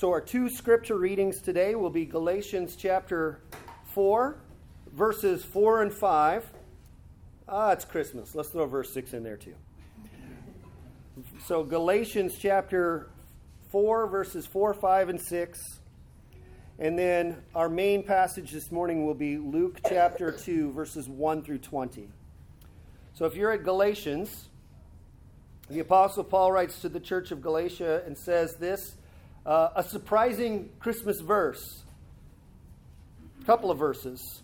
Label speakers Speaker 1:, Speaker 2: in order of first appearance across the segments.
Speaker 1: So, our two scripture readings today will be Galatians chapter 4, verses 4 and 5. Ah, it's Christmas. Let's throw verse 6 in there too. So, Galatians chapter 4, verses 4, 5, and 6. And then our main passage this morning will be Luke chapter 2, verses 1 through 20. So, if you're at Galatians, the Apostle Paul writes to the church of Galatia and says this uh, a surprising Christmas verse. A couple of verses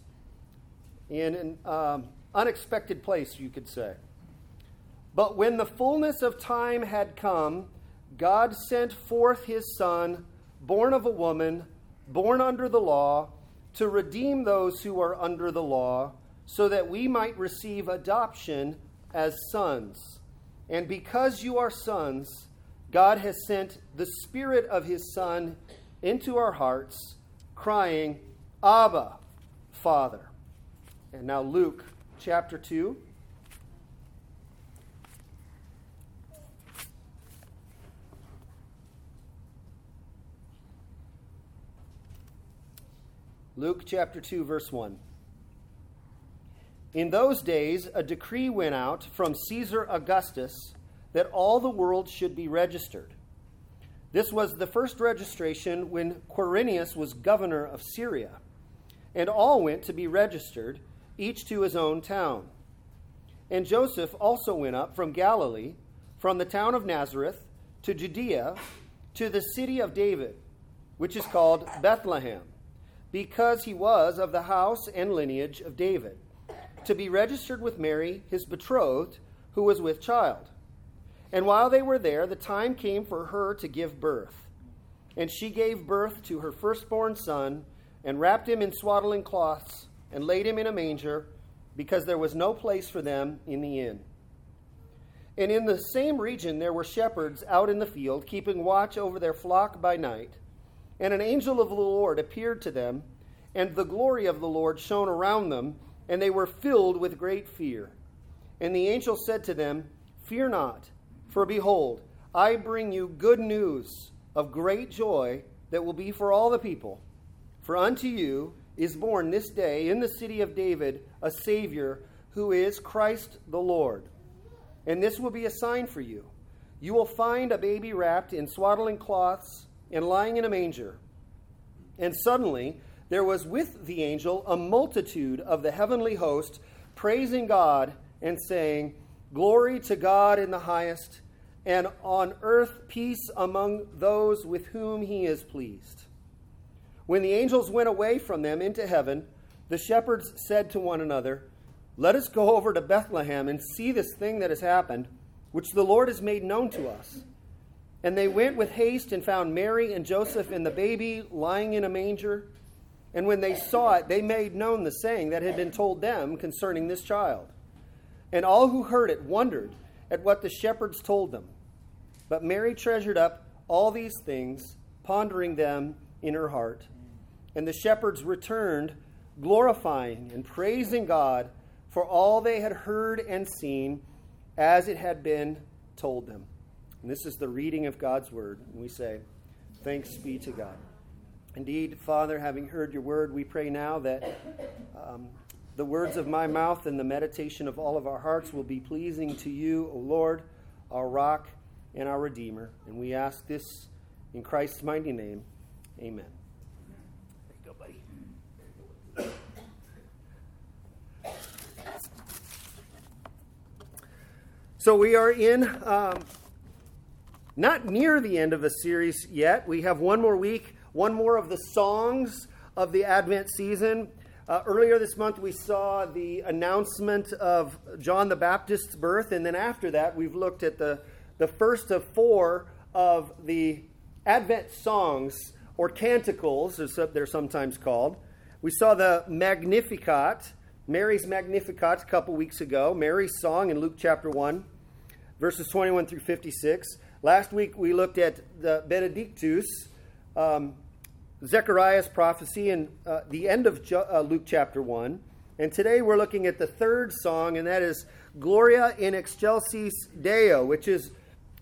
Speaker 1: in an um, unexpected place, you could say. But when the fullness of time had come, God sent forth his Son, born of a woman, born under the law, to redeem those who are under the law, so that we might receive adoption as sons. And because you are sons, God has sent the Spirit of His Son into our hearts, crying, Abba, Father. And now, Luke chapter 2. Luke chapter 2, verse 1. In those days, a decree went out from Caesar Augustus that all the world should be registered. This was the first registration when Quirinius was governor of Syria, and all went to be registered, each to his own town. And Joseph also went up from Galilee, from the town of Nazareth, to Judea, to the city of David, which is called Bethlehem, because he was of the house and lineage of David to be registered with Mary, his betrothed, who was with child. And while they were there, the time came for her to give birth. And she gave birth to her firstborn son, and wrapped him in swaddling cloths, and laid him in a manger, because there was no place for them in the inn. And in the same region there were shepherds out in the field, keeping watch over their flock by night. And an angel of the Lord appeared to them, and the glory of the Lord shone around them and they were filled with great fear. And the angel said to them, Fear not, for behold, I bring you good news of great joy that will be for all the people. For unto you is born this day in the city of David a Savior who is Christ the Lord. And this will be a sign for you. You will find a baby wrapped in swaddling cloths and lying in a manger. And suddenly, there was with the angel a multitude of the heavenly host praising God and saying, Glory to God in the highest, and on earth peace among those with whom he is pleased. When the angels went away from them into heaven, the shepherds said to one another, Let us go over to Bethlehem and see this thing that has happened, which the Lord has made known to us. And they went with haste and found Mary and Joseph and the baby lying in a manger. And when they saw it, they made known the saying that had been told them concerning this child. And all who heard it wondered at what the shepherds told them. But Mary treasured up all these things, pondering them in her heart. And the shepherds returned, glorifying and praising God for all they had heard and seen as it had been told them. And this is the reading of God's word. And we say, Thanks be to God. Indeed, Father, having heard your word, we pray now that um, the words of my mouth and the meditation of all of our hearts will be pleasing to you, O Lord, our rock and our Redeemer. And we ask this in Christ's mighty name. Amen. There you go, buddy. So we are in um, not near the end of a series yet. We have one more week one more of the songs of the Advent season. Uh, earlier this month, we saw the announcement of John the Baptist's birth, and then after that, we've looked at the, the first of four of the Advent songs, or canticles, as they're sometimes called. We saw the Magnificat, Mary's Magnificat, a couple weeks ago, Mary's song in Luke chapter 1, verses 21 through 56. Last week, we looked at the Benedictus. Um, Zechariah's prophecy in uh, the end of uh, Luke chapter 1. And today we're looking at the third song, and that is Gloria in Excelsis Deo, which is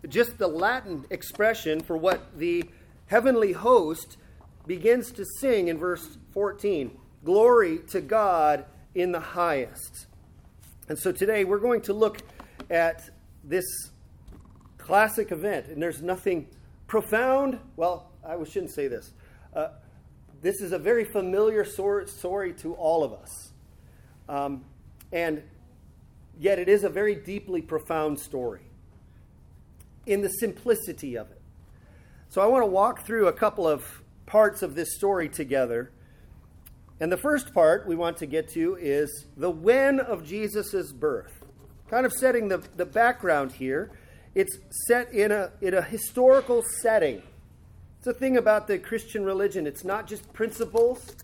Speaker 1: just the Latin expression for what the heavenly host begins to sing in verse 14 Glory to God in the highest. And so today we're going to look at this classic event, and there's nothing profound. Well, I shouldn't say this. Uh, this is a very familiar story to all of us. Um, and yet it is a very deeply profound story in the simplicity of it. So I want to walk through a couple of parts of this story together. And the first part we want to get to is the when of Jesus' birth. Kind of setting the, the background here. It's set in a, in a historical setting. It's a thing about the Christian religion. It's not just principles,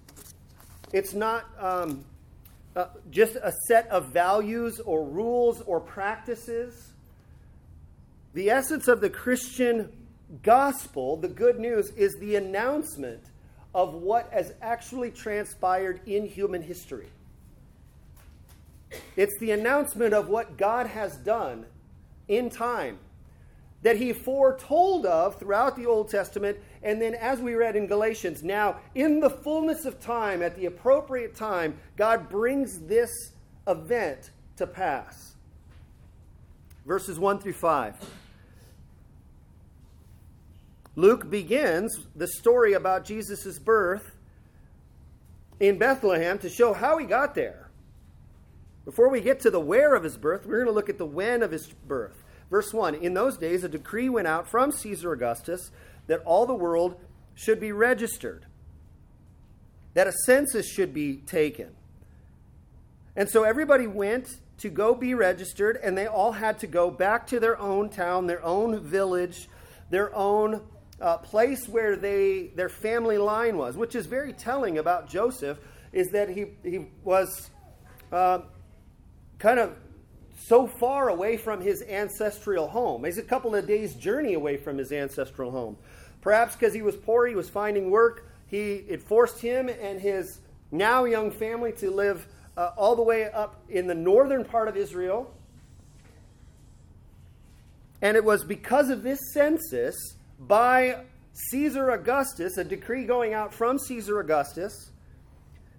Speaker 1: it's not um, uh, just a set of values or rules or practices. The essence of the Christian gospel, the good news, is the announcement of what has actually transpired in human history. It's the announcement of what God has done in time that he foretold of throughout the Old Testament. And then, as we read in Galatians, now in the fullness of time, at the appropriate time, God brings this event to pass. Verses 1 through 5. Luke begins the story about Jesus' birth in Bethlehem to show how he got there. Before we get to the where of his birth, we're going to look at the when of his birth. Verse 1 In those days, a decree went out from Caesar Augustus that all the world should be registered, that a census should be taken. And so everybody went to go be registered, and they all had to go back to their own town, their own village, their own uh, place where they their family line was, which is very telling about Joseph, is that he he was uh, kind of so far away from his ancestral home. He's a couple of days' journey away from his ancestral home. Perhaps because he was poor, he was finding work. He it forced him and his now young family to live uh, all the way up in the northern part of Israel. And it was because of this census by Caesar Augustus, a decree going out from Caesar Augustus,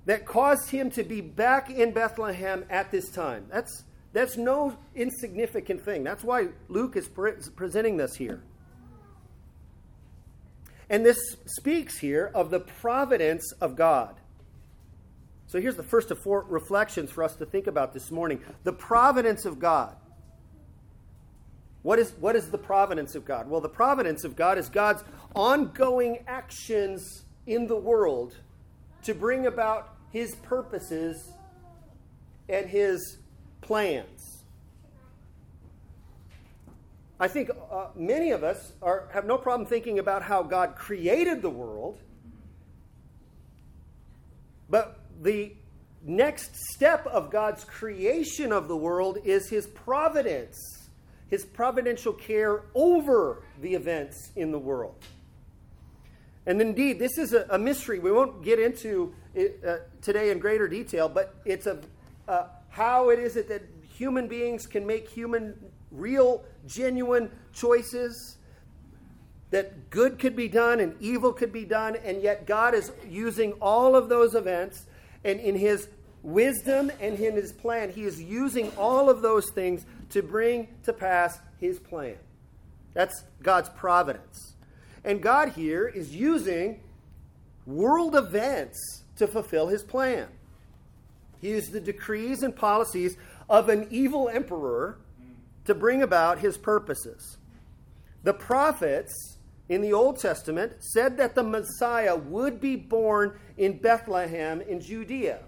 Speaker 1: that caused him to be back in Bethlehem at this time. That's that's no insignificant thing. That's why Luke is pre- presenting this here. And this speaks here of the providence of God. So here's the first of four reflections for us to think about this morning the providence of God. What is, what is the providence of God? Well, the providence of God is God's ongoing actions in the world to bring about his purposes and his plans. I think uh, many of us are, have no problem thinking about how God created the world, but the next step of God's creation of the world is his providence, his providential care over the events in the world. And indeed, this is a, a mystery. We won't get into it uh, today in greater detail, but it's a, uh, how it is it that human beings can make human, real, genuine choices, that good could be done and evil could be done, and yet God is using all of those events, and in His wisdom and in His plan, He is using all of those things to bring to pass His plan. That's God's providence. And God here is using world events to fulfill His plan. He used the decrees and policies of an evil emperor to bring about his purposes. The prophets in the Old Testament said that the Messiah would be born in Bethlehem in Judea.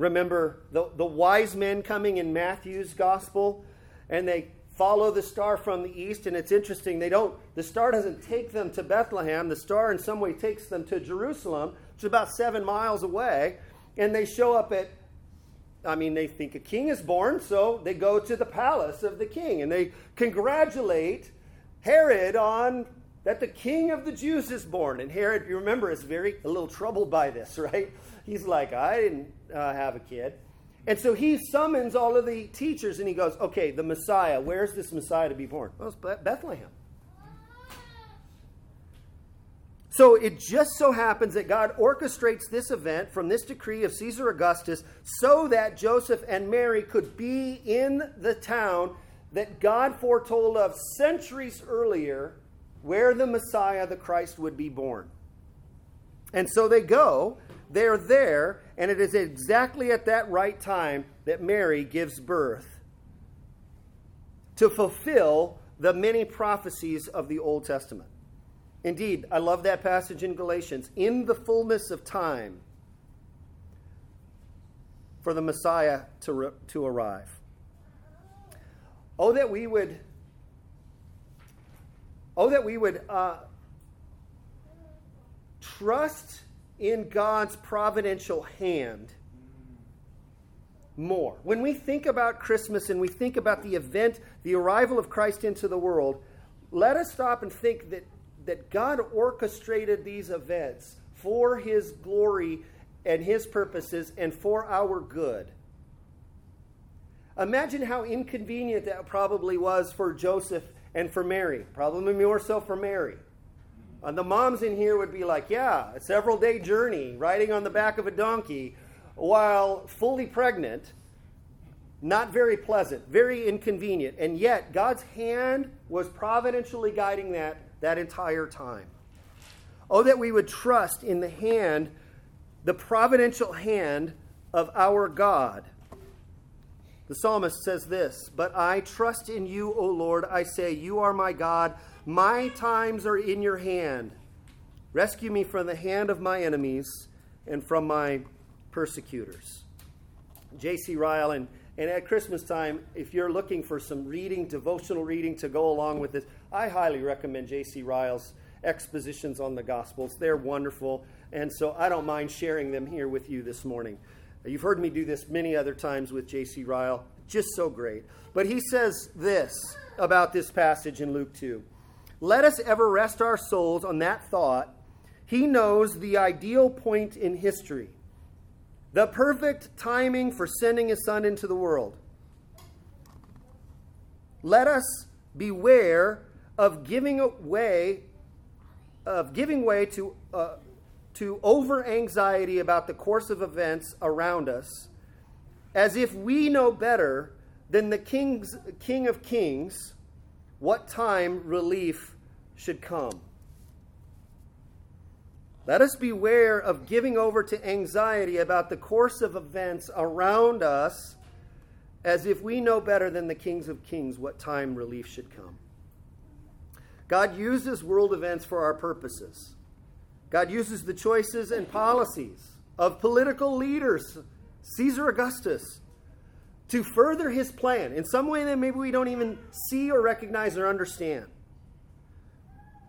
Speaker 1: Remember the, the wise men coming in Matthew's gospel, and they follow the star from the east and it's interesting they don't the star doesn't take them to bethlehem the star in some way takes them to jerusalem which is about seven miles away and they show up at I mean, they think a king is born, so they go to the palace of the king and they congratulate Herod on that the king of the Jews is born. And Herod, you remember, is very a little troubled by this, right? He's like, I didn't uh, have a kid. And so he summons all of the teachers and he goes, Okay, the Messiah, where's this Messiah to be born? Well, it's Bethlehem. So it just so happens that God orchestrates this event from this decree of Caesar Augustus so that Joseph and Mary could be in the town that God foretold of centuries earlier where the Messiah, the Christ, would be born. And so they go, they're there, and it is exactly at that right time that Mary gives birth to fulfill the many prophecies of the Old Testament. Indeed, I love that passage in Galatians. In the fullness of time for the Messiah to, to arrive. Oh, that we would, oh, that we would uh, trust in God's providential hand more. When we think about Christmas and we think about the event, the arrival of Christ into the world, let us stop and think that that God orchestrated these events for his glory and his purposes and for our good. Imagine how inconvenient that probably was for Joseph and for Mary, probably more so for Mary. The moms in here would be like, yeah, a several day journey riding on the back of a donkey while fully pregnant. Not very pleasant, very inconvenient. And yet, God's hand was providentially guiding that that entire time. Oh, that we would trust in the hand, the providential hand of our God. The psalmist says this But I trust in you, O Lord. I say, You are my God. My times are in your hand. Rescue me from the hand of my enemies and from my persecutors. J.C. Ryle, and, and at Christmas time, if you're looking for some reading, devotional reading to go along with this, I highly recommend J.C. Ryle's expositions on the Gospels. They're wonderful, and so I don't mind sharing them here with you this morning. You've heard me do this many other times with J.C. Ryle. Just so great. But he says this about this passage in Luke 2 Let us ever rest our souls on that thought. He knows the ideal point in history, the perfect timing for sending his son into the world. Let us beware of giving way of giving way to uh, to over anxiety about the course of events around us as if we know better than the king's, king of kings what time relief should come? Let us beware of giving over to anxiety about the course of events around us as if we know better than the kings of kings what time relief should come. God uses world events for our purposes. God uses the choices and policies of political leaders, Caesar Augustus, to further his plan in some way that maybe we don't even see or recognize or understand.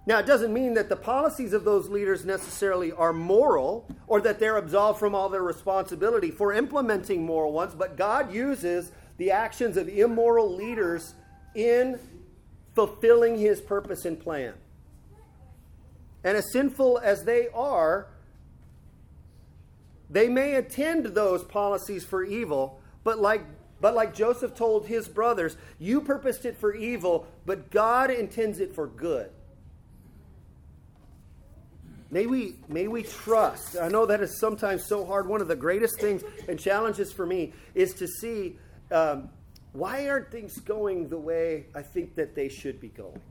Speaker 1: Now, it doesn't mean that the policies of those leaders necessarily are moral or that they're absolved from all their responsibility for implementing moral ones, but God uses the actions of immoral leaders in fulfilling his purpose and plan. And as sinful as they are, they may attend those policies for evil, but like but like Joseph told his brothers, you purposed it for evil, but God intends it for good. May we, may we trust. I know that is sometimes so hard. One of the greatest things and challenges for me is to see um, why aren't things going the way I think that they should be going?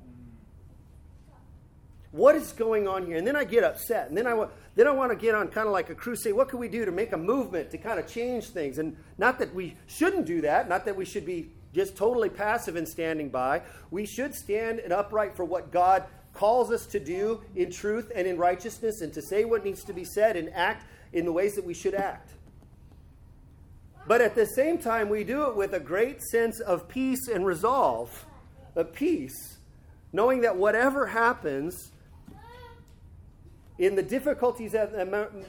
Speaker 1: What is going on here? And then I get upset. And then I, then I want to get on kind of like a crusade. What can we do to make a movement to kind of change things? And not that we shouldn't do that, not that we should be just totally passive and standing by. We should stand and upright for what God calls us to do in truth and in righteousness and to say what needs to be said and act in the ways that we should act. But at the same time, we do it with a great sense of peace and resolve, of peace, knowing that whatever happens in the difficulties at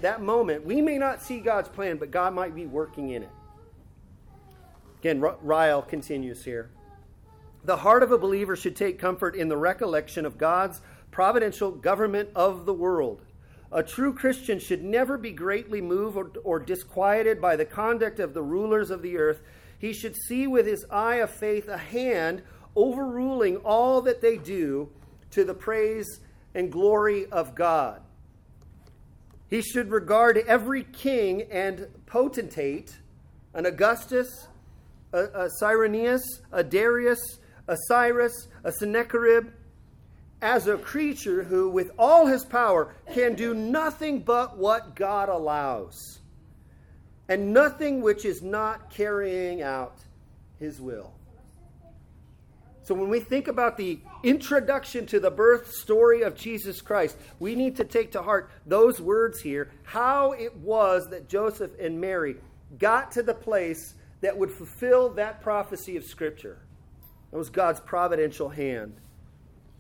Speaker 1: that moment, we may not see God's plan, but God might be working in it. Again, Ryle continues here. The heart of a believer should take comfort in the recollection of God's providential government of the world a true Christian should never be greatly moved or, or, disquieted by the conduct of the rulers of the earth. He should see with his eye of faith a hand overruling all that they do to the praise and glory of God. He should regard every king and potentate, an Augustus, a, a Cyrenius, a Darius, a Cyrus, a Sennacherib, as a creature who, with all his power, can do nothing but what God allows, and nothing which is not carrying out his will. So, when we think about the introduction to the birth story of Jesus Christ, we need to take to heart those words here how it was that Joseph and Mary got to the place that would fulfill that prophecy of Scripture. That was God's providential hand.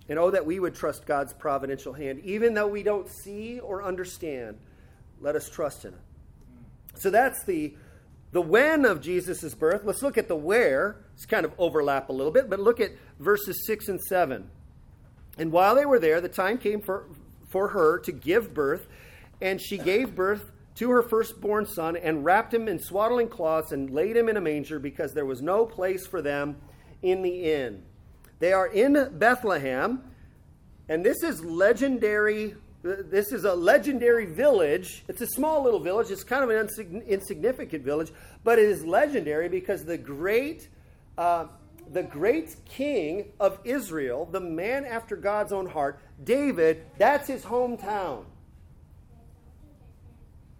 Speaker 1: And oh, that we would trust God's providential hand. Even though we don't see or understand, let us trust in it. So that's the, the when of Jesus' birth. Let's look at the where. It's kind of overlap a little bit, but look at verses 6 and 7. And while they were there, the time came for, for her to give birth, and she gave birth to her firstborn son and wrapped him in swaddling cloths and laid him in a manger because there was no place for them in the inn. They are in Bethlehem, and this is legendary. This is a legendary village. It's a small little village. It's kind of an insignificant village, but it is legendary because the great, uh, the great king of Israel, the man after God's own heart, David, that's his hometown.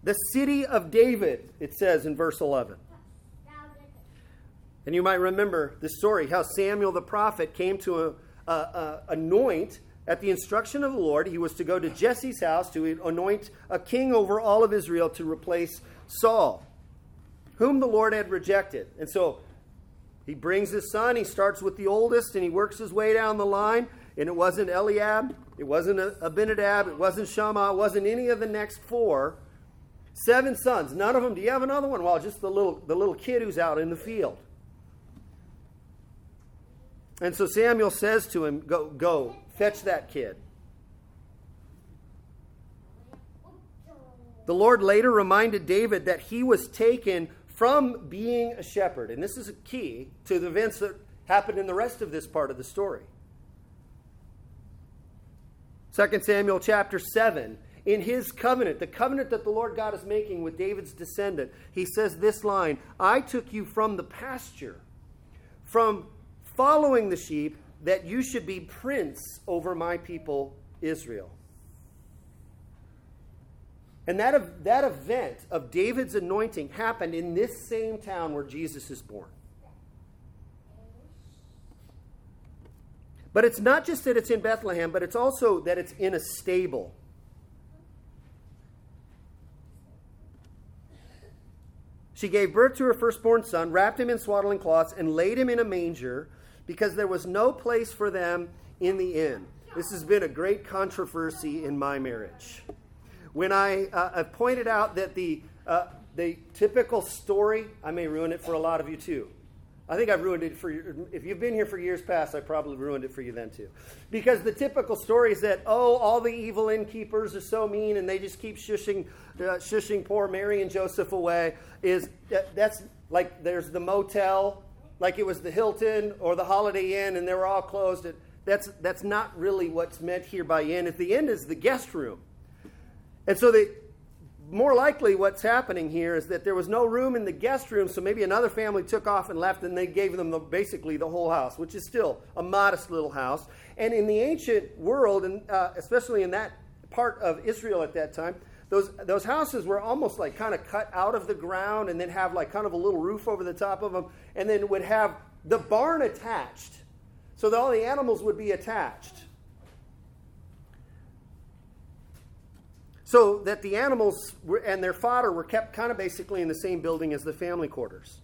Speaker 1: The city of David, it says in verse 11. And you might remember the story how Samuel the prophet came to a, a, a anoint at the instruction of the Lord. He was to go to Jesse's house to anoint a king over all of Israel to replace Saul, whom the Lord had rejected. And so he brings his son. He starts with the oldest and he works his way down the line. And it wasn't Eliab, it wasn't Abinadab, it wasn't Shammah, it wasn't any of the next four. Seven sons. None of them. Do you have another one? Well, just the little the little kid who's out in the field. And so Samuel says to him, Go, go, fetch that kid. The Lord later reminded David that he was taken from being a shepherd. And this is a key to the events that happened in the rest of this part of the story. 2 Samuel chapter 7. In his covenant, the covenant that the Lord God is making with David's descendant, he says this line I took you from the pasture, from following the sheep, that you should be prince over my people Israel. And that, that event of David's anointing happened in this same town where Jesus is born. But it's not just that it's in Bethlehem, but it's also that it's in a stable. She gave birth to her firstborn son, wrapped him in swaddling cloths, and laid him in a manger because there was no place for them in the inn. This has been a great controversy in my marriage. When I uh, have pointed out that the, uh, the typical story, I may ruin it for a lot of you too. I think I've ruined it for you. If you've been here for years past, I probably ruined it for you then too. Because the typical story is that, oh, all the evil innkeepers are so mean and they just keep shushing, uh, shushing poor Mary and Joseph away. Is that, That's like there's the motel like it was the Hilton or the Holiday Inn and they were all closed. That's, that's not really what's meant here by inn. At the end is the guest room. And so the, more likely what's happening here is that there was no room in the guest room, so maybe another family took off and left, and they gave them the, basically the whole house, which is still a modest little house. And in the ancient world, and uh, especially in that part of Israel at that time, those, those houses were almost like kind of cut out of the ground and then have like kind of a little roof over the top of them and then would have the barn attached so that all the animals would be attached. So that the animals were, and their fodder were kept kind of basically in the same building as the family quarters.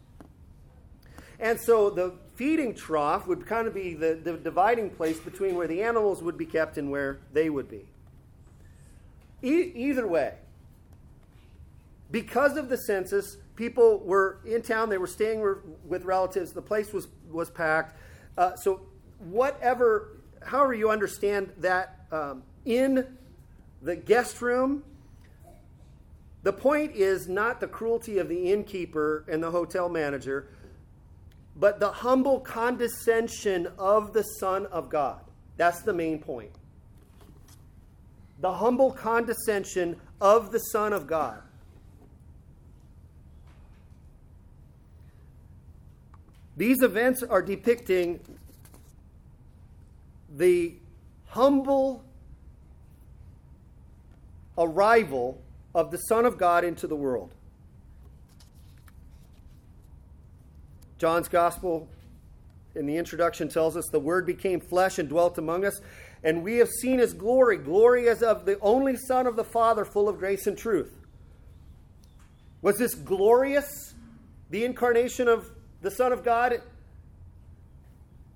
Speaker 1: And so the feeding trough would kind of be the, the dividing place between where the animals would be kept and where they would be. E- either way, because of the census, people were in town, they were staying with relatives, the place was, was packed. Uh, so, whatever, however you understand that um, in the guest room, the point is not the cruelty of the innkeeper and the hotel manager, but the humble condescension of the Son of God. That's the main point. the humble condescension of the Son of God. These events are depicting the humble arrival of the Son of God into the world. John's Gospel in the introduction tells us the Word became flesh and dwelt among us, and we have seen his glory, glory as of the only Son of the Father, full of grace and truth. Was this glorious, the incarnation of the Son of God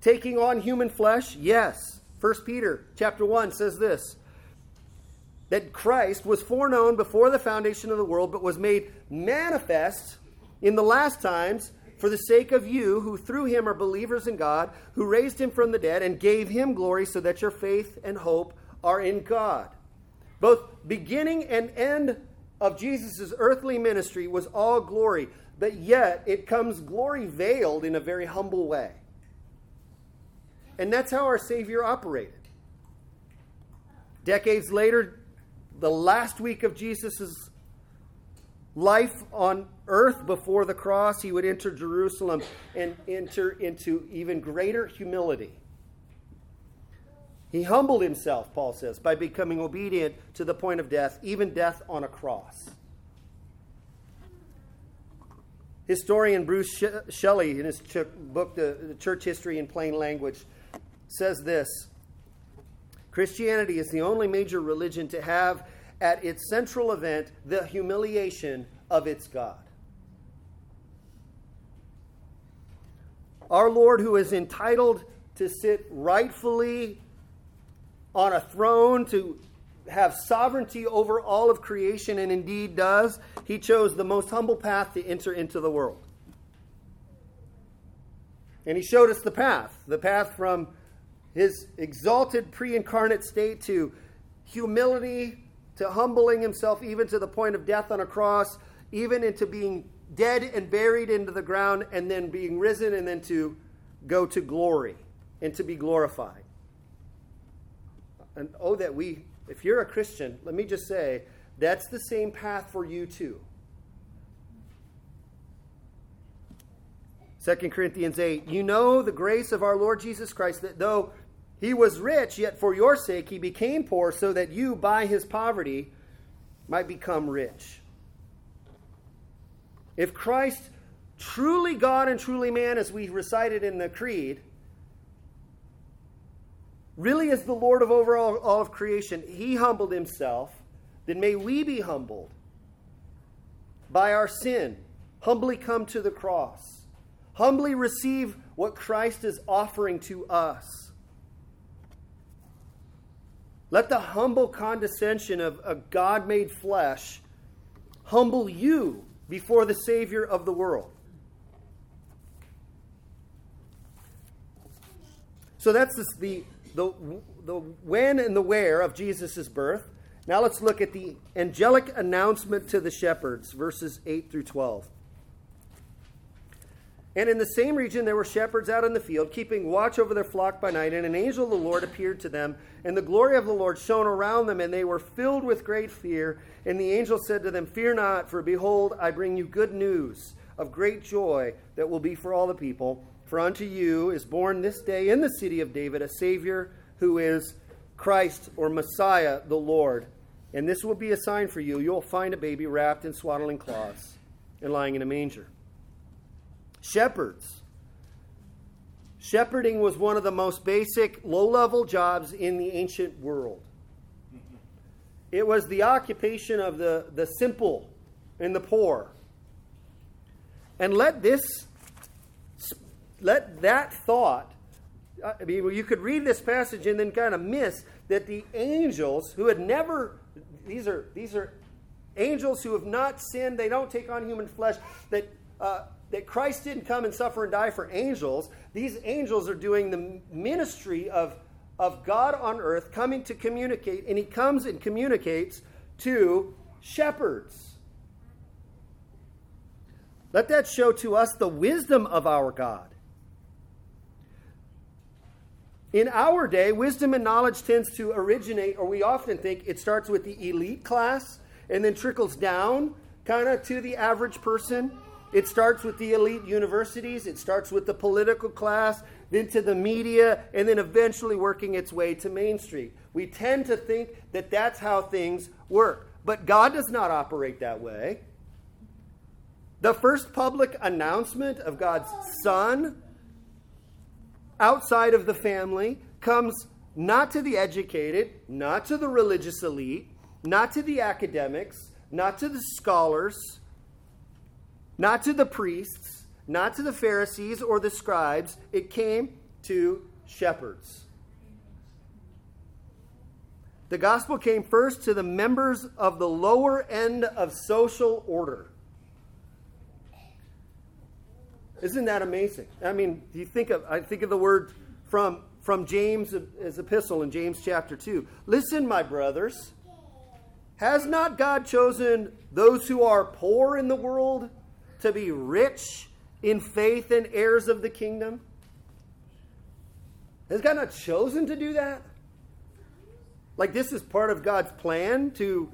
Speaker 1: taking on human flesh? Yes. 1 Peter chapter 1 says this that Christ was foreknown before the foundation of the world, but was made manifest in the last times for the sake of you, who through him are believers in God, who raised him from the dead and gave him glory, so that your faith and hope are in God. Both beginning and end of Jesus' earthly ministry was all glory, but yet it comes glory veiled in a very humble way. And that's how our Savior operated. Decades later, the last week of Jesus' life on earth before the cross, he would enter Jerusalem and enter into even greater humility. He humbled himself, Paul says, by becoming obedient to the point of death, even death on a cross. Historian Bruce Shelley, in his book, The Church History in Plain Language, says this Christianity is the only major religion to have at its central event the humiliation of its God. Our Lord, who is entitled to sit rightfully on a throne, to have sovereignty over all of creation, and indeed does, he chose the most humble path to enter into the world. And he showed us the path the path from his exalted pre incarnate state to humility, to humbling himself even to the point of death on a cross, even into being dead and buried into the ground, and then being risen, and then to go to glory and to be glorified. And oh, that we, if you're a Christian, let me just say, that's the same path for you too. 2 Corinthians 8, you know the grace of our Lord Jesus Christ, that though he was rich, yet for your sake he became poor, so that you, by his poverty, might become rich. If Christ, truly God and truly man, as we recited in the Creed, really is the Lord of over all, all of creation, he humbled himself, then may we be humbled by our sin, humbly come to the cross, humbly receive what Christ is offering to us let the humble condescension of a God made flesh humble you before the Savior of the world. So that's the, the, the when and the where of Jesus' birth. Now let's look at the angelic announcement to the shepherds, verses 8 through 12. And in the same region there were shepherds out in the field, keeping watch over their flock by night, and an angel of the Lord appeared to them, and the glory of the Lord shone around them, and they were filled with great fear. And the angel said to them, Fear not, for behold, I bring you good news of great joy that will be for all the people. For unto you is born this day in the city of David a Savior who is Christ or Messiah the Lord. And this will be a sign for you. You'll find a baby wrapped in swaddling cloths and lying in a manger. Shepherds. Shepherding was one of the most basic, low level jobs in the ancient world. It was the occupation of the, the simple and the poor. And let this, let that thought, I mean, you could read this passage and then kind of miss that the angels who had never, these are, these are angels who have not sinned, they don't take on human flesh, that uh, that Christ didn't come and suffer and die for angels. These angels are doing the ministry of, of God on earth, coming to communicate, and he comes and communicates to shepherds. Let that show to us the wisdom of our God. In our day, wisdom and knowledge tends to originate, or we often think it starts with the elite class and then trickles down kind of to the average person. It starts with the elite universities, it starts with the political class, then to the media, and then eventually working its way to Main Street. We tend to think that that's how things work. But God does not operate that way. The first public announcement of God's Son outside of the family comes not to the educated, not to the religious elite, not to the academics, not to the scholars, not to the priests, not to the Pharisees or the scribes. It came to shepherds. The gospel came first to the members of the lower end of social order. Isn't that amazing? I mean, you think of I think of the word from from James' epistle in James chapter 2. Listen, my brothers, has not God chosen those who are poor in the world to be rich in faith and heirs of the kingdom? Has God not chosen to do that? Like this is part of God's plan to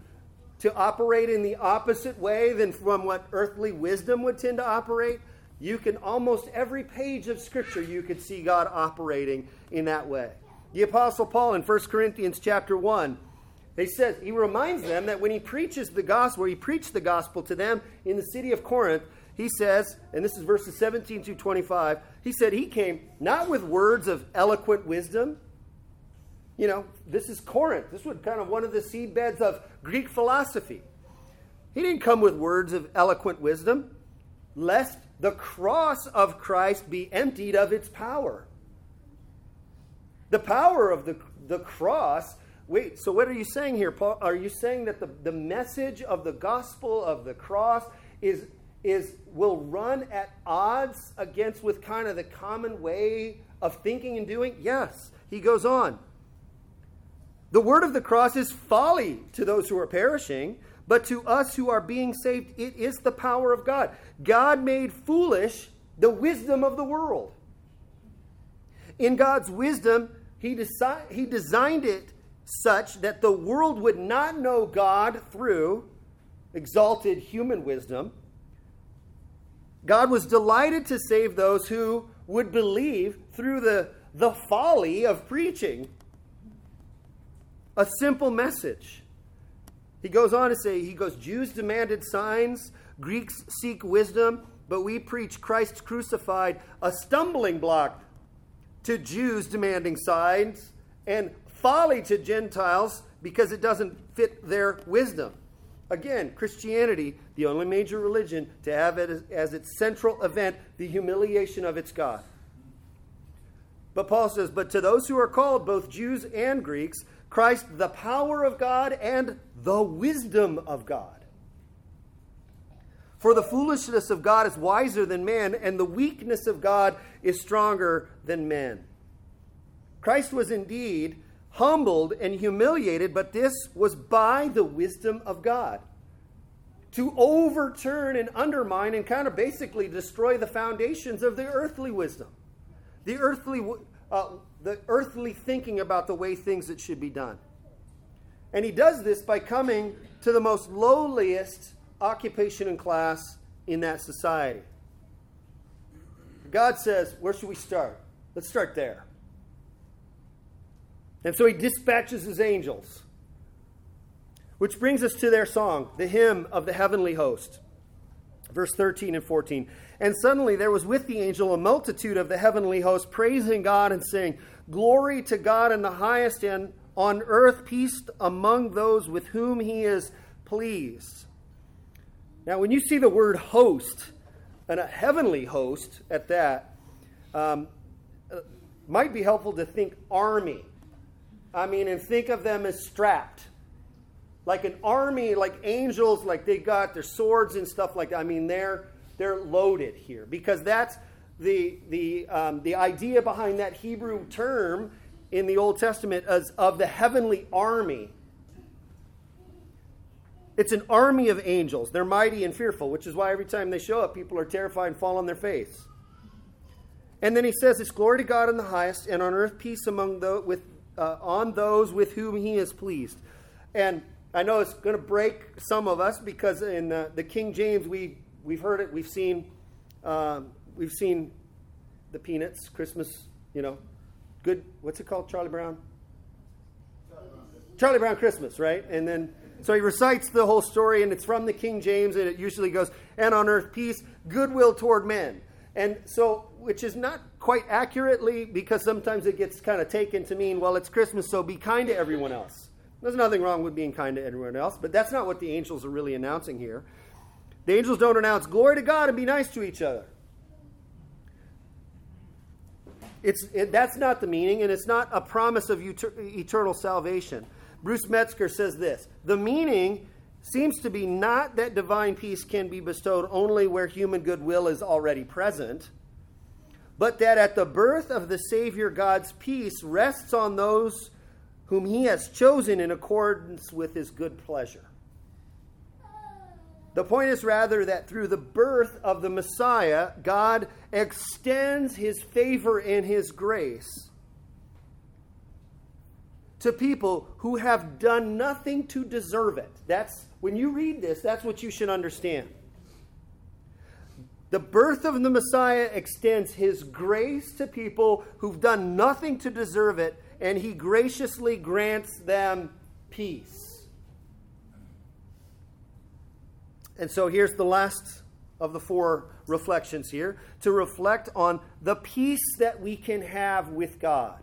Speaker 1: to operate in the opposite way than from what earthly wisdom would tend to operate? You can almost every page of Scripture, you could see God operating in that way. The Apostle Paul in 1 Corinthians chapter 1, he says, he reminds them that when he preaches the gospel, he preached the gospel to them in the city of Corinth, he says, and this is verses 17 to 25, he said he came not with words of eloquent wisdom. You know, this is Corinth. This was kind of one of the seedbeds of Greek philosophy. He didn't come with words of eloquent wisdom, lest the cross of Christ be emptied of its power. The power of the, the cross. Wait, so what are you saying here, Paul? Are you saying that the, the message of the gospel of the cross is, is will run at odds against with kind of the common way of thinking and doing? Yes. He goes on. The word of the cross is folly to those who are perishing, but to us who are being saved, it is the power of God. God made foolish the wisdom of the world. In God's wisdom, he, deci- he designed it such that the world would not know God through exalted human wisdom. God was delighted to save those who would believe through the, the folly of preaching a simple message. He goes on to say, he goes, Jews demanded signs, Greeks seek wisdom, but we preach Christ crucified, a stumbling block to Jews demanding signs, and folly to Gentiles because it doesn't fit their wisdom. Again, Christianity, the only major religion to have it as, as its central event the humiliation of its God. But Paul says, But to those who are called, both Jews and Greeks, Christ, the power of God and the wisdom of God. For the foolishness of God is wiser than man, and the weakness of God is stronger than men. Christ was indeed humbled and humiliated, but this was by the wisdom of God. To overturn and undermine and kind of basically destroy the foundations of the earthly wisdom, the earthly uh, the earthly thinking about the way things that should be done. And he does this by coming to the most lowliest occupation and class in that society. God says, Where should we start? Let's start there. And so he dispatches his angels. Which brings us to their song, the hymn of the heavenly host. Verse 13 and 14. And suddenly there was with the angel a multitude of the heavenly host praising God and saying, Glory to God in the highest, and on earth peace among those with whom he is pleased. Now, when you see the word host, and a heavenly host at that, um, uh, might be helpful to think army. I mean, and think of them as strapped. Like an army, like angels, like they got their swords and stuff like that. I mean, they're they're loaded here because that's the, the, um, the idea behind that Hebrew term in the Old Testament is of the heavenly army. It's an army of angels. They're mighty and fearful, which is why every time they show up, people are terrified and fall on their face. And then he says, It's glory to God in the highest, and on earth peace among the, with, uh, on those with whom he is pleased. And I know it's going to break some of us because in the, the King James, we, we've heard it, we've seen, um, we've seen the Peanuts, Christmas, you know, good, what's it called, Charlie Brown? Charlie Brown, Charlie Brown Christmas, right? And then, so he recites the whole story, and it's from the King James, and it usually goes, and on earth peace, goodwill toward men. And so, which is not quite accurately because sometimes it gets kind of taken to mean, well, it's Christmas, so be kind to everyone else. There's nothing wrong with being kind to everyone else, but that's not what the angels are really announcing here. The angels don't announce glory to God and be nice to each other. It's, it, that's not the meaning, and it's not a promise of eternal salvation. Bruce Metzger says this The meaning seems to be not that divine peace can be bestowed only where human goodwill is already present, but that at the birth of the Savior, God's peace rests on those whom he has chosen in accordance with his good pleasure. The point is rather that through the birth of the Messiah, God extends his favor and his grace to people who have done nothing to deserve it. That's when you read this, that's what you should understand. The birth of the Messiah extends his grace to people who've done nothing to deserve it, and he graciously grants them peace. And so here's the last of the four reflections here to reflect on the peace that we can have with God.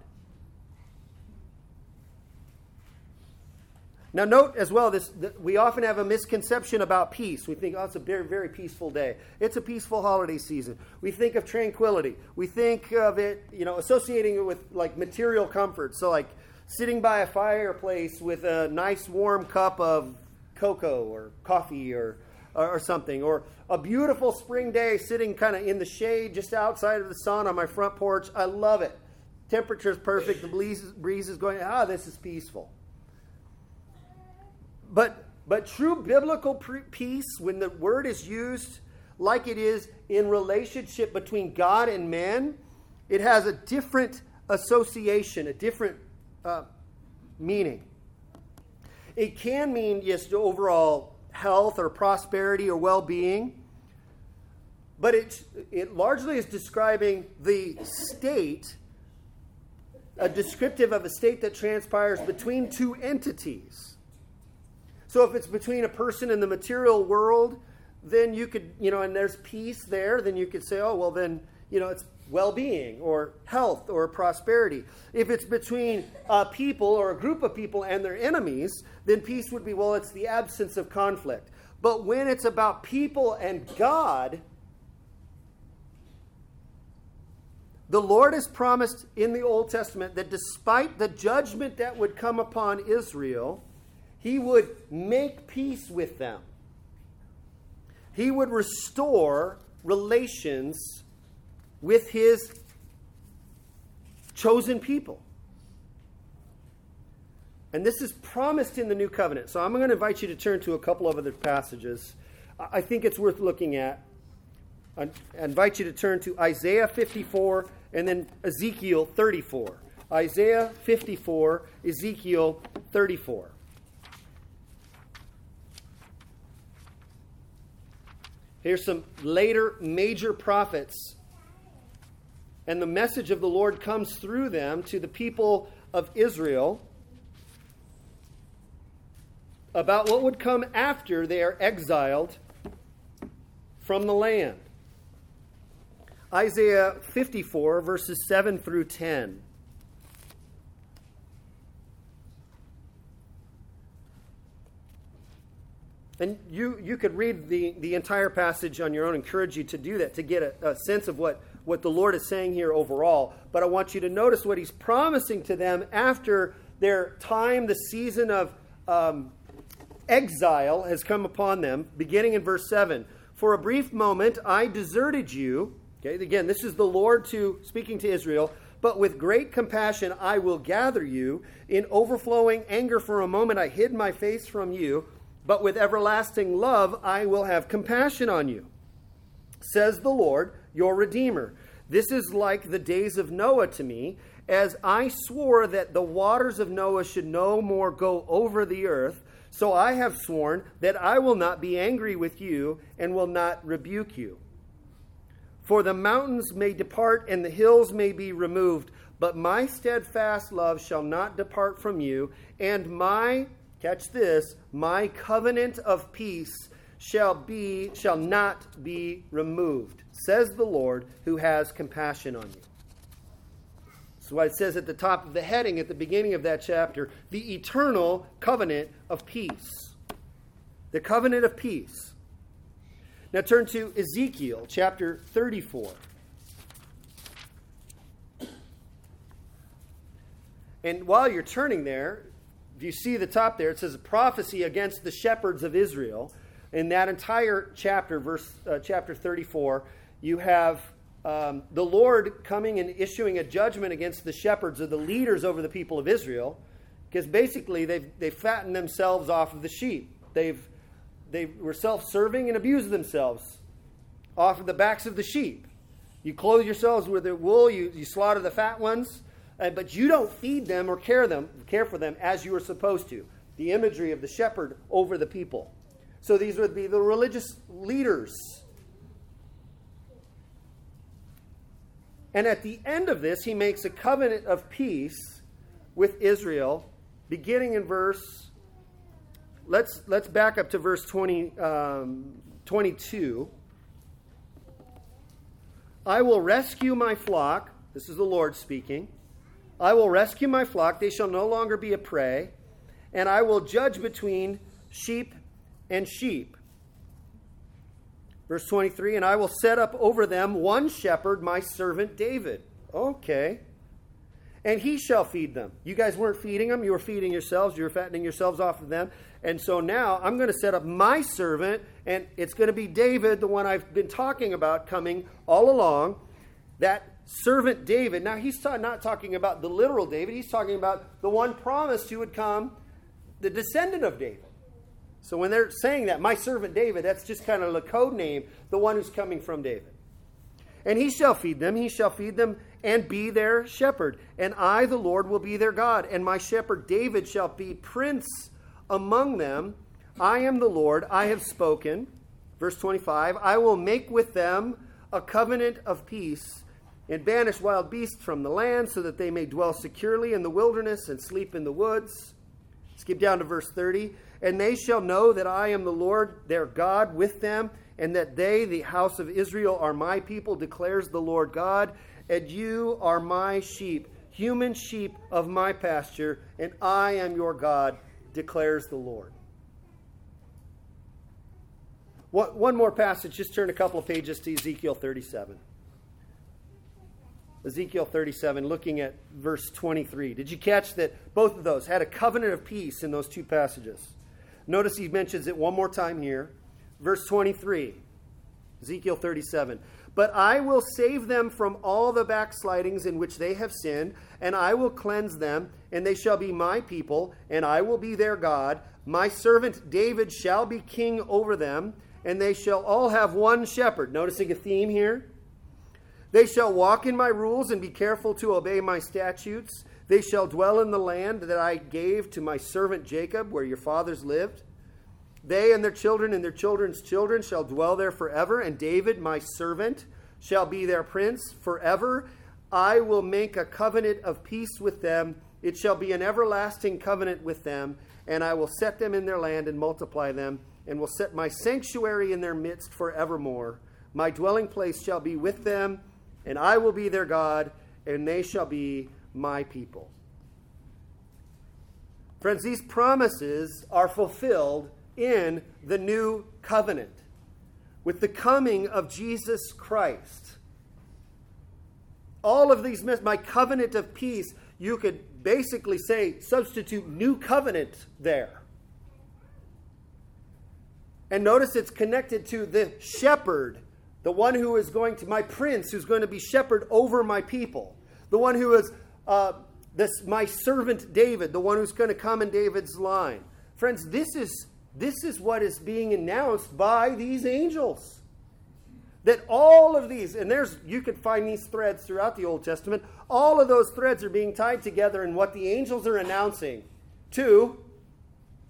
Speaker 1: Now, note as well, this we often have a misconception about peace. We think, oh, it's a very, very peaceful day. It's a peaceful holiday season. We think of tranquility. We think of it, you know, associating it with like material comfort. So, like sitting by a fireplace with a nice warm cup of cocoa or coffee or or something, or a beautiful spring day sitting kind of in the shade just outside of the sun on my front porch. I love it. Temperature's perfect. The breeze, breeze is going. Ah, this is peaceful. But, but true biblical peace, when the word is used like it is in relationship between God and man, it has a different association, a different uh, meaning. It can mean just overall health or prosperity or well being, but it, it largely is describing the state, a descriptive of a state that transpires between two entities. So if it's between a person and the material world, then you could, you know, and there's peace there, then you could say, oh, well, then, you know, it's well being or health or prosperity. If it's between a people or a group of people and their enemies, then peace would be, well, it's the absence of conflict. But when it's about people and God, the Lord has promised in the Old Testament that despite the judgment that would come upon Israel, he would make peace with them. He would restore relations with his chosen people. And this is promised in the new covenant. So I'm going to invite you to turn to a couple of other passages. I think it's worth looking at. I invite you to turn to Isaiah 54 and then Ezekiel 34. Isaiah 54, Ezekiel 34. Here's some later major prophets. And the message of the Lord comes through them to the people of Israel about what would come after they are exiled from the land. Isaiah 54, verses 7 through 10. And you, you could read the, the entire passage on your own, encourage you to do that, to get a, a sense of what, what the Lord is saying here overall. But I want you to notice what he's promising to them after their time, the season of um, exile has come upon them, beginning in verse 7. For a brief moment I deserted you. Okay, again, this is the Lord to speaking to Israel. But with great compassion I will gather you. In overflowing anger for a moment I hid my face from you but with everlasting love I will have compassion on you, says the Lord, your Redeemer. This is like the days of Noah to me, as I swore that the waters of Noah should no more go over the earth. So I have sworn that I will not be angry with you and will not rebuke you. For the mountains may depart and the hills may be removed, but my steadfast love shall not depart from you, and my, catch this, my covenant of peace shall be shall not be removed, says the Lord who has compassion on you. So it says at the top of the heading at the beginning of that chapter, the eternal covenant of peace. The covenant of peace. Now turn to Ezekiel chapter 34. And while you're turning there, if you see the top there, it says a prophecy against the shepherds of Israel. In that entire chapter, verse uh, chapter 34, you have um, the Lord coming and issuing a judgment against the shepherds or the leaders over the people of Israel, because basically they've, they've fattened themselves off of the sheep. They've, they were self serving and abused themselves off of the backs of the sheep. You clothe yourselves with their wool, you, you slaughter the fat ones, uh, but you don't feed them or care them care for them as you are supposed to. The imagery of the shepherd over the people. So these would be the religious leaders. And at the end of this, he makes a covenant of peace with Israel, beginning in verse. Let's let's back up to verse 20, um, 22. I will rescue my flock. This is the Lord speaking. I will rescue my flock, they shall no longer be a prey, and I will judge between sheep and sheep. Verse 23 And I will set up over them one shepherd, my servant David. Okay. And he shall feed them. You guys weren't feeding them, you were feeding yourselves, you were fattening yourselves off of them. And so now I'm going to set up my servant, and it's going to be David, the one I've been talking about coming all along. That servant David. Now, he's not talking about the literal David, he's talking about the one promised who would come, the descendant of David. So when they're saying that, my servant David, that's just kind of the code name, the one who's coming from David. And he shall feed them, he shall feed them and be their shepherd. And I, the Lord, will be their God. And my shepherd David shall be prince among them. I am the Lord, I have spoken. Verse 25 I will make with them a covenant of peace and banish wild beasts from the land so that they may dwell securely in the wilderness and sleep in the woods. Skip down to verse 30. And they shall know that I am the Lord their God with them, and that they, the house of Israel, are my people, declares the Lord God. And you are my sheep, human sheep of my pasture, and I am your God, declares the Lord. One more passage, just turn a couple of pages to Ezekiel 37. Ezekiel 37, looking at verse 23. Did you catch that both of those had a covenant of peace in those two passages? Notice he mentions it one more time here. Verse 23, Ezekiel 37. But I will save them from all the backslidings in which they have sinned, and I will cleanse them, and they shall be my people, and I will be their God. My servant David shall be king over them, and they shall all have one shepherd. Noticing a theme here? They shall walk in my rules and be careful to obey my statutes. They shall dwell in the land that I gave to my servant Jacob, where your fathers lived. They and their children and their children's children shall dwell there forever, and David, my servant, shall be their prince forever. I will make a covenant of peace with them. It shall be an everlasting covenant with them, and I will set them in their land and multiply them, and will set my sanctuary in their midst forevermore. My dwelling place shall be with them and I will be their God, and they shall be my people. Friends, these promises are fulfilled in the new covenant with the coming of Jesus Christ. All of these, my covenant of peace, you could basically say, substitute new covenant there. And notice it's connected to the shepherd the one who is going to, my prince, who's going to be shepherd over my people, the one who is uh, this, my servant David, the one who's going to come in David's line. Friends, this is, this is what is being announced by these angels. That all of these, and there's you could find these threads throughout the Old Testament, all of those threads are being tied together in what the angels are announcing to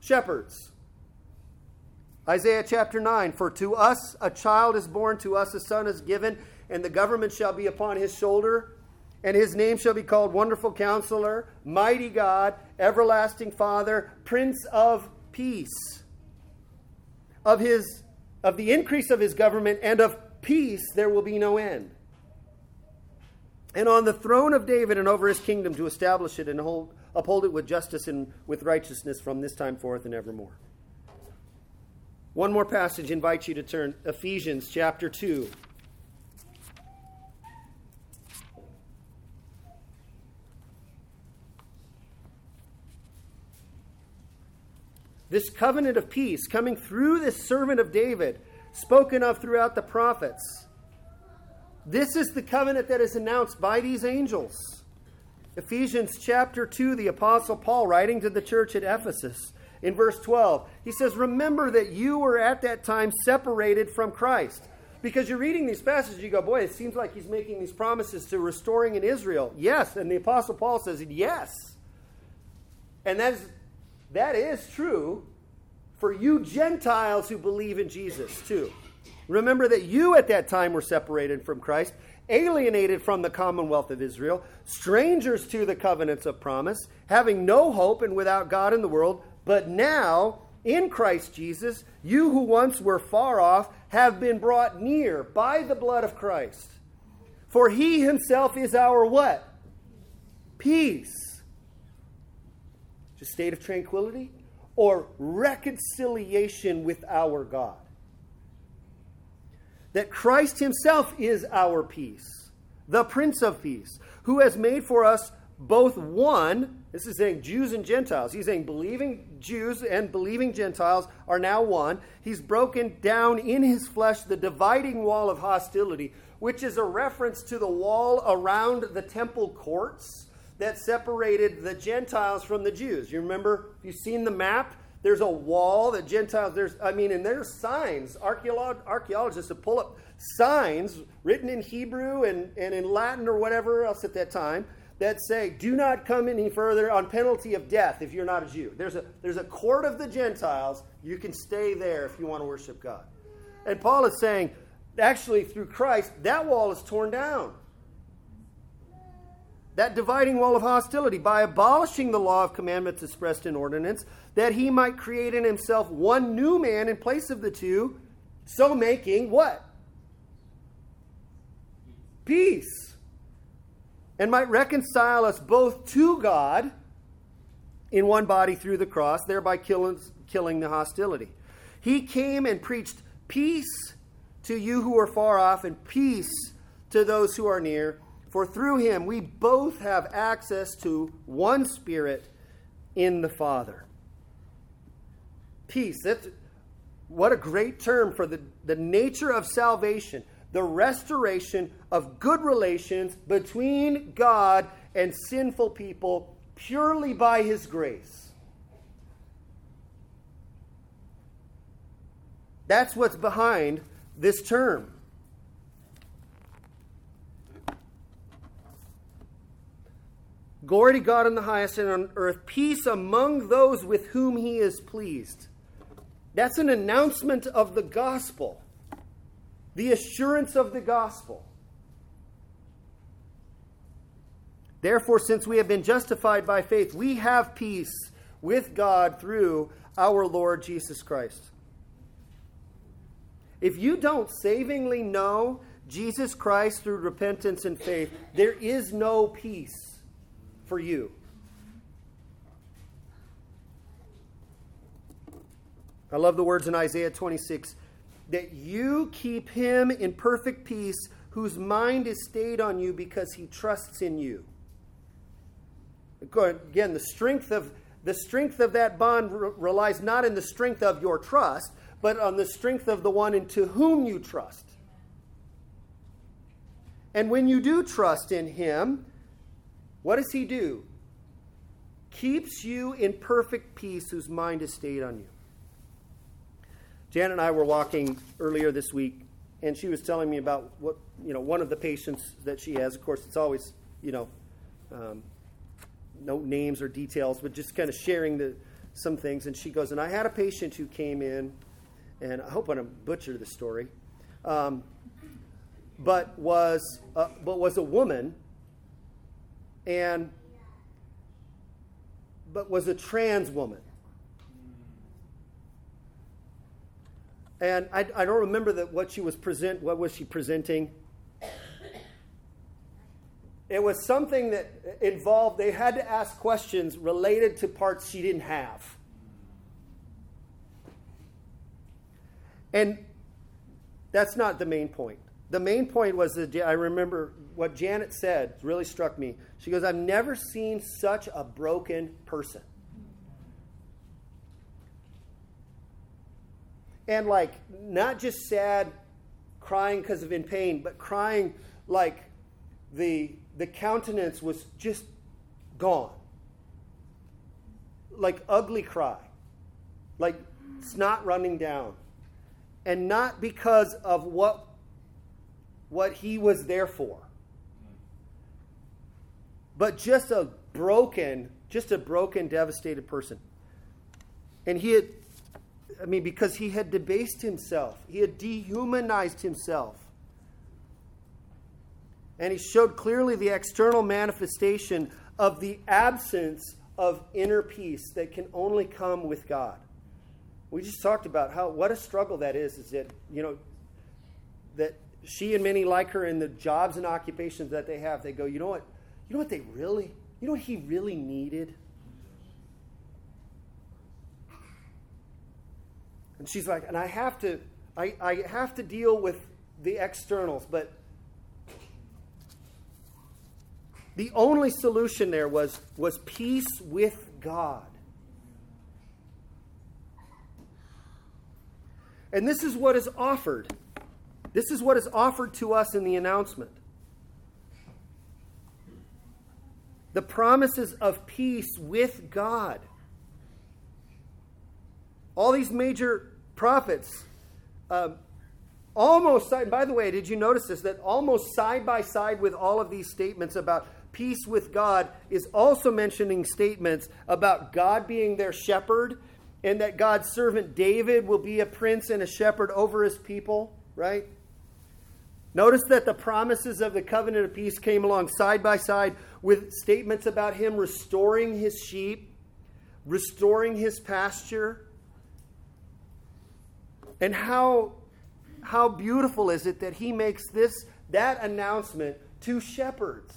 Speaker 1: shepherds. Isaiah chapter 9 For to us a child is born, to us a son is given, and the government shall be upon his shoulder, and his name shall be called Wonderful Counselor, Mighty God, Everlasting Father, Prince of Peace. Of his of the increase of his government and of peace there will be no end. And on the throne of David and over his kingdom to establish it and hold, uphold it with justice and with righteousness from this time forth and evermore. One more passage invites you to turn Ephesians chapter 2. This covenant of peace coming through this servant of David, spoken of throughout the prophets. This is the covenant that is announced by these angels. Ephesians chapter 2, the Apostle Paul writing to the church at Ephesus in verse 12. He says, Remember that you were at that time separated from Christ. Because you're reading these passages, you go, Boy, it seems like he's making these promises to restoring in Israel. Yes. And the Apostle Paul says, Yes. And that is, that is true for you Gentiles who believe in Jesus, too. Remember that you at that time were separated from Christ, alienated from the commonwealth of Israel, strangers to the covenants of promise, having no hope and without God in the world. But now, in Christ Jesus, you who once were far off have been brought near by the blood of Christ. For he himself is our what? Peace. Just state of tranquility or reconciliation with our God. That Christ himself is our peace, the Prince of Peace, who has made for us both one this is saying Jews and Gentiles. He's saying believing Jews and believing Gentiles are now one. He's broken down in his flesh the dividing wall of hostility, which is a reference to the wall around the temple courts that separated the Gentiles from the Jews. You remember, you've seen the map? There's a wall that Gentiles, there's, I mean, and there's signs. Archaeologists have pulled up signs written in Hebrew and, and in Latin or whatever else at that time that say, do not come any further on penalty of death if you're not a Jew. There's a, there's a court of the Gentiles. You can stay there if you want to worship God. And Paul is saying, actually, through Christ, that wall is torn down. That dividing wall of hostility by abolishing the law of commandments expressed in ordinance, that he might create in himself one new man in place of the two, so making what? Peace and might reconcile us both to God in one body through the cross, thereby killing, killing the hostility. He came and preached peace to you who are far off and peace to those who are near. For through him we both have access to one Spirit in the Father. Peace. That's what a great term for the, the nature of salvation the restoration of good relations between God and sinful people purely by His grace. That's what's behind this term. Glory to God in the highest and on earth, peace among those with whom He is pleased. That's an announcement of the gospel the assurance of the gospel. Therefore, since we have been justified by faith, we have peace with God through our Lord Jesus Christ. If you don't savingly know Jesus Christ through repentance and faith, there is no peace for you. I love the words in Isaiah 26 that you keep him in perfect peace whose mind is stayed on you because he trusts in you. Again, the strength of the strength of that bond relies not in the strength of your trust, but on the strength of the one into whom you trust. And when you do trust in him, what does he do? Keeps you in perfect peace whose mind is stayed on you. Jan and I were walking earlier this week and she was telling me about what you know one of the patients that she has. Of course, it's always you know um, no names or details, but just kind of sharing the some things. And she goes, and I had a patient who came in, and I hope I don't butcher the story, um, but was uh, but was a woman, and but was a trans woman. And I, I don't remember that what she was present. What was she presenting? It was something that involved. They had to ask questions related to parts she didn't have. And that's not the main point. The main point was that I remember what Janet said really struck me. She goes, I've never seen such a broken person. And like not just sad crying because of in pain but crying like the the countenance was just gone. Like ugly cry. Like snot running down. And not because of what what he was there for. But just a broken just a broken devastated person. And he had I mean, because he had debased himself, he had dehumanized himself. And he showed clearly the external manifestation of the absence of inner peace that can only come with God. We just talked about how what a struggle that is, is that, you know, that she and many like her in the jobs and occupations that they have, they go, you know what? You know what they really, you know what he really needed? And she's like, and I have to, I, I have to deal with the externals, but the only solution there was, was peace with God. And this is what is offered. This is what is offered to us in the announcement. The promises of peace with God. All these major prophets, um, almost side, by the way, did you notice this? That almost side by side with all of these statements about peace with God is also mentioning statements about God being their shepherd and that God's servant David will be a prince and a shepherd over his people, right? Notice that the promises of the covenant of peace came along side by side with statements about him restoring his sheep, restoring his pasture, and how, how beautiful is it that he makes this, that announcement to shepherds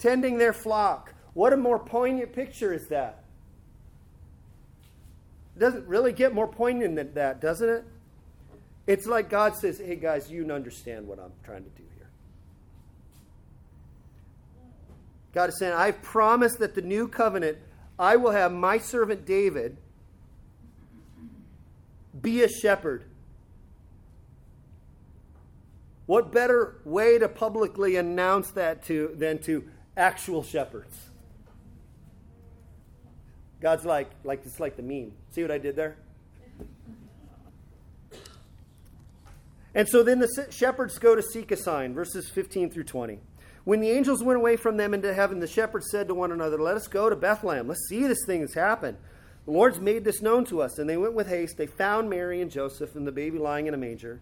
Speaker 1: tending their flock. What a more poignant picture is that? It doesn't really get more poignant than that, doesn't it? It's like God says, hey guys, you understand what I'm trying to do here. God is saying, I've promised that the new covenant, I will have my servant David be a shepherd. What better way to publicly announce that to than to actual shepherds? God's like, like it's like the meme. See what I did there? And so then the shepherds go to seek a sign, verses 15 through 20. When the angels went away from them into heaven, the shepherds said to one another, Let us go to Bethlehem. Let's see this thing has happened the Lord's made this known to us. And they went with haste. They found Mary and Joseph and the baby lying in a manger.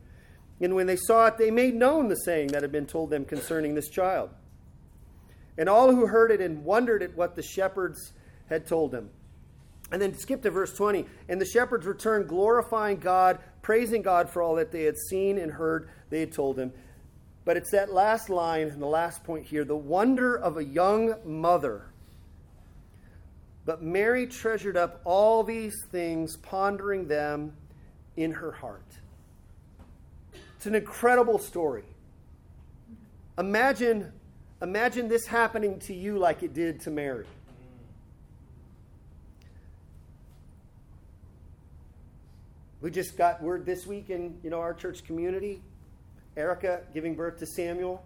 Speaker 1: And when they saw it, they made known the saying that had been told them concerning this child. And all who heard it and wondered at what the shepherds had told them. And then skip to verse 20. And the shepherds returned, glorifying God, praising God for all that they had seen and heard they had told him. But it's that last line and the last point here the wonder of a young mother but Mary treasured up all these things, pondering them in her heart. It's an incredible story. Imagine, imagine this happening to you like it did to Mary. We just got word this week in you know our church community, Erica giving birth to Samuel,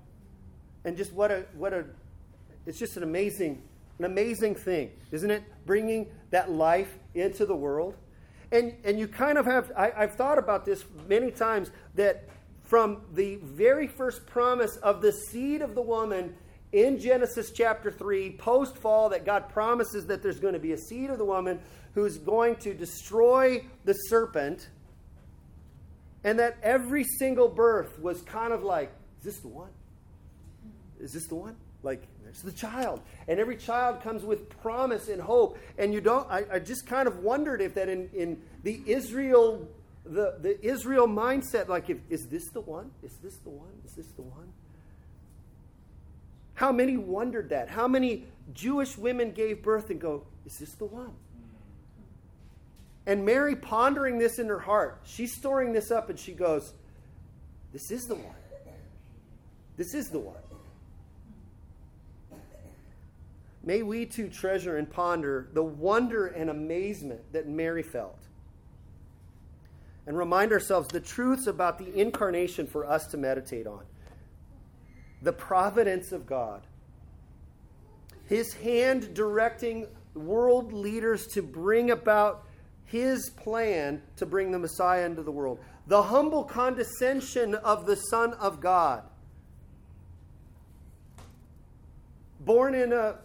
Speaker 1: and just what a what a it's just an amazing an amazing thing, isn't it? Bringing that life into the world. And, and you kind of have, I, I've thought about this many times, that from the very first promise of the seed of the woman in Genesis chapter 3, post fall, that God promises that there's going to be a seed of the woman who's going to destroy the serpent, and that every single birth was kind of like, is this the one? Is this the one? Like, there's the child. And every child comes with promise and hope. And you don't, I, I just kind of wondered if that in, in the Israel, the, the Israel mindset, like, if, is this the one? Is this the one? Is this the one? How many wondered that? How many Jewish women gave birth and go, is this the one? And Mary pondering this in her heart, she's storing this up and she goes, This is the one. This is the one. May we too treasure and ponder the wonder and amazement that Mary felt. And remind ourselves the truths about the incarnation for us to meditate on. The providence of God. His hand directing world leaders to bring about his plan to bring the Messiah into the world. The humble condescension of the Son of God. Born in a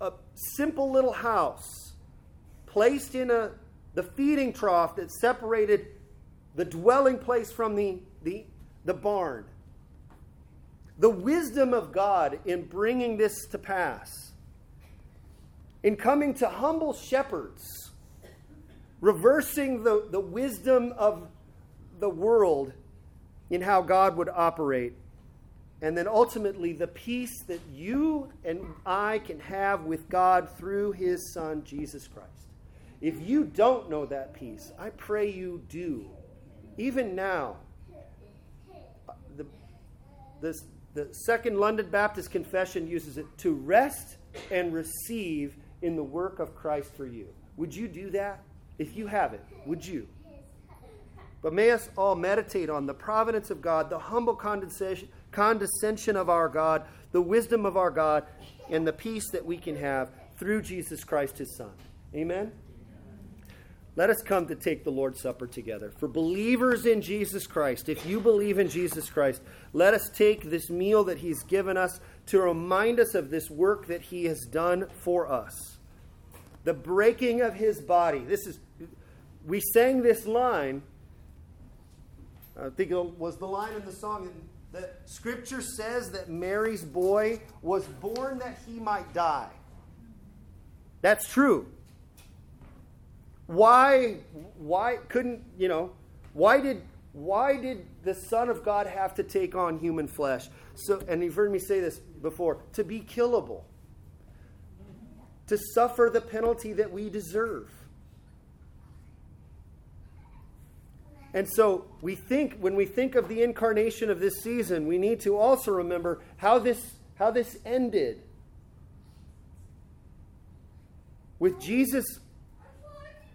Speaker 1: a simple little house placed in a, the feeding trough that separated the dwelling place from the, the, the barn. The wisdom of God in bringing this to pass, in coming to humble shepherds, reversing the, the wisdom of the world in how God would operate and then ultimately the peace that you and I can have with God through his Son, Jesus Christ. If you don't know that peace, I pray you do. Even now, the, the, the Second London Baptist Confession uses it to rest and receive in the work of Christ for you. Would you do that? If you have it, would you? But may us all meditate on the providence of God, the humble condescension condescension of our God, the wisdom of our God, and the peace that we can have through Jesus Christ, his Son. Amen? Let us come to take the Lord's Supper together. For believers in Jesus Christ, if you believe in Jesus Christ, let us take this meal that He's given us to remind us of this work that He has done for us. The breaking of His body. This is, we sang this line. I think it was the line in the song the scripture says that Mary's boy was born that he might die. That's true. Why why couldn't, you know, why did why did the Son of God have to take on human flesh? So and you've heard me say this before, to be killable. To suffer the penalty that we deserve. And so we think when we think of the incarnation of this season, we need to also remember how this how this ended. With Jesus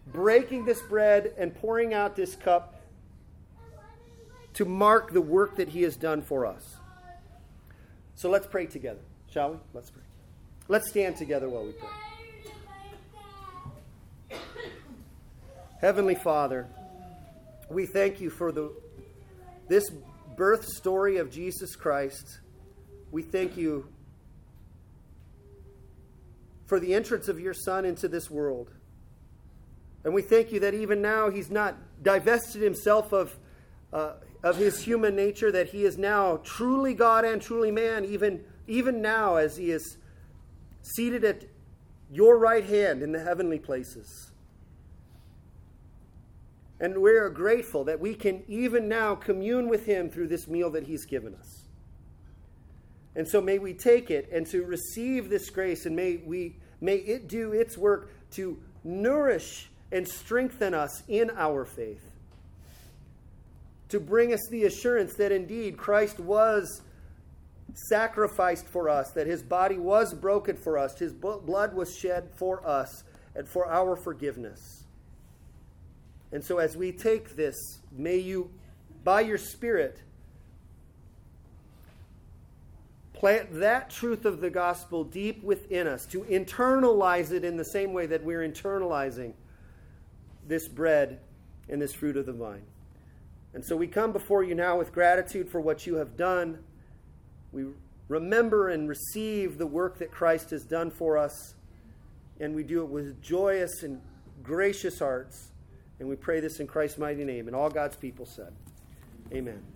Speaker 1: breaking this bread and pouring out this cup to mark the work that he has done for us. So let's pray together, shall we? Let's pray. Let's stand together while we pray. Heavenly Father, we thank you for the, this birth story of Jesus Christ. We thank you for the entrance of your Son into this world. And we thank you that even now he's not divested himself of, uh, of his human nature, that he is now truly God and truly man, even, even now as he is seated at your right hand in the heavenly places. And we are grateful that we can even now commune with Him through this meal that He's given us. And so may we take it and to receive this grace, and may, we, may it do its work to nourish and strengthen us in our faith. To bring us the assurance that indeed Christ was sacrificed for us, that his body was broken for us, his blood was shed for us, and for our forgiveness. And so, as we take this, may you, by your Spirit, plant that truth of the gospel deep within us, to internalize it in the same way that we're internalizing this bread and this fruit of the vine. And so we come before you now with gratitude for what you have done. We remember and receive the work that Christ has done for us, and we do it with joyous and gracious hearts. And we pray this in Christ's mighty name. And all God's people said, Amen.